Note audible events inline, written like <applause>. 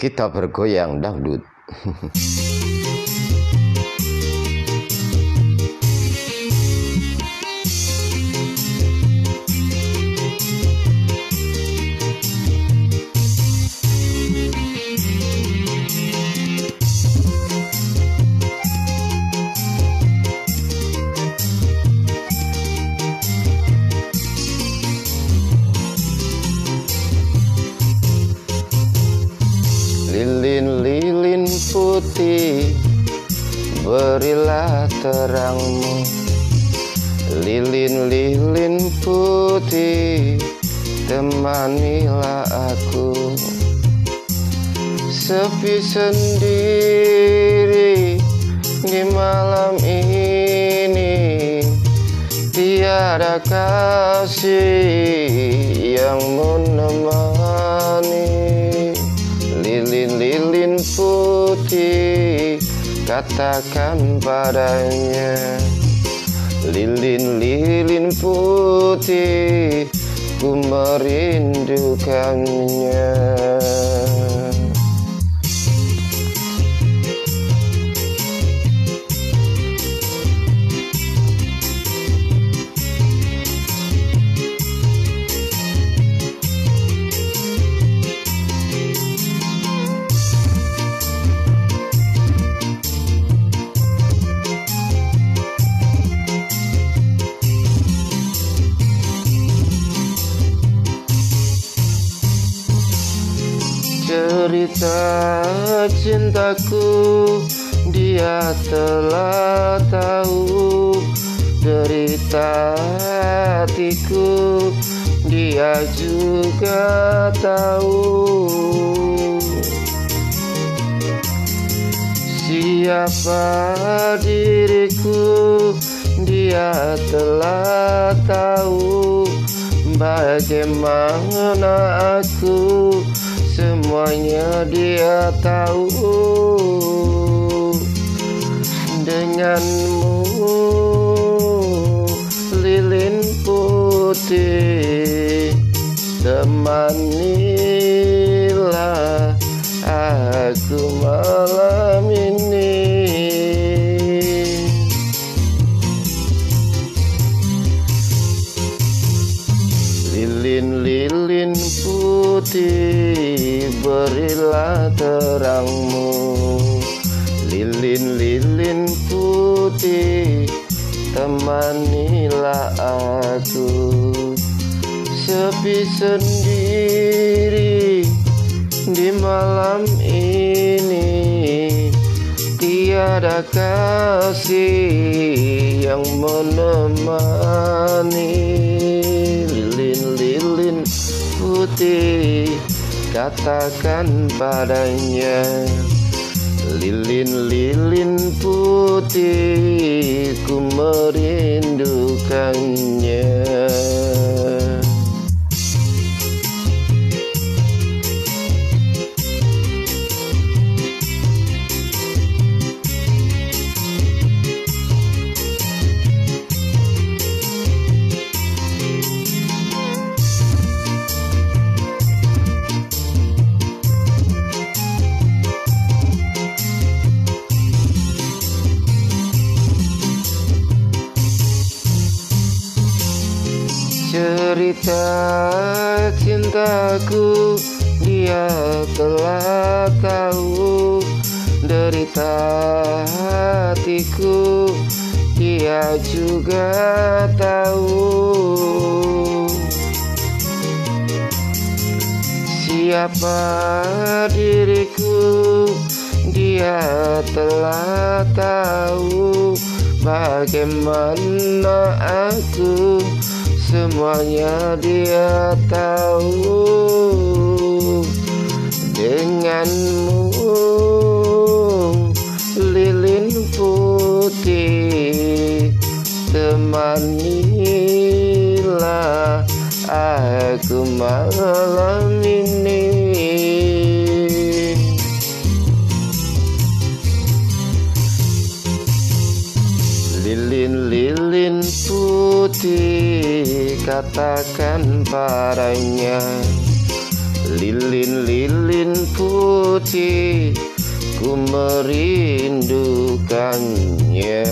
kita bergoyang dangdut. <laughs> Berilah terangmu Lilin-lilin putih Temanilah aku. Sepi sendiri Di malam ini Tiada kasih Yang menemani Lilin-lilin putih Katakan padanya Lilin-lilin putih Ku merindukannya Cerita cintaku. Dia telah tahu Derita hatiku. Dia juga tahu. Siapa diriku? Dia telah tahu Bagaimana aku Semuanya dia tahu. Denganmu Lilin putih Temanilah Aku malam Berilah terangmu. Lilin-lilin putih Temanilah aku. Sepi sendiri Di malam ini. Tiada kasih Yang menemani Lilin-lilin putih Katakan padanya Lilin-lilin putih Ku merindukannya Cerita cintaku Dia telah tahu Derita hatiku Dia juga tahu. Siapa diriku Dia telah tahu Bagaimana aku Semuanya dia tahu. Denganmu Lilin putih Temanilah Aku malam putih Katakan padanya. Lilin-lilin putih Ku merindukannya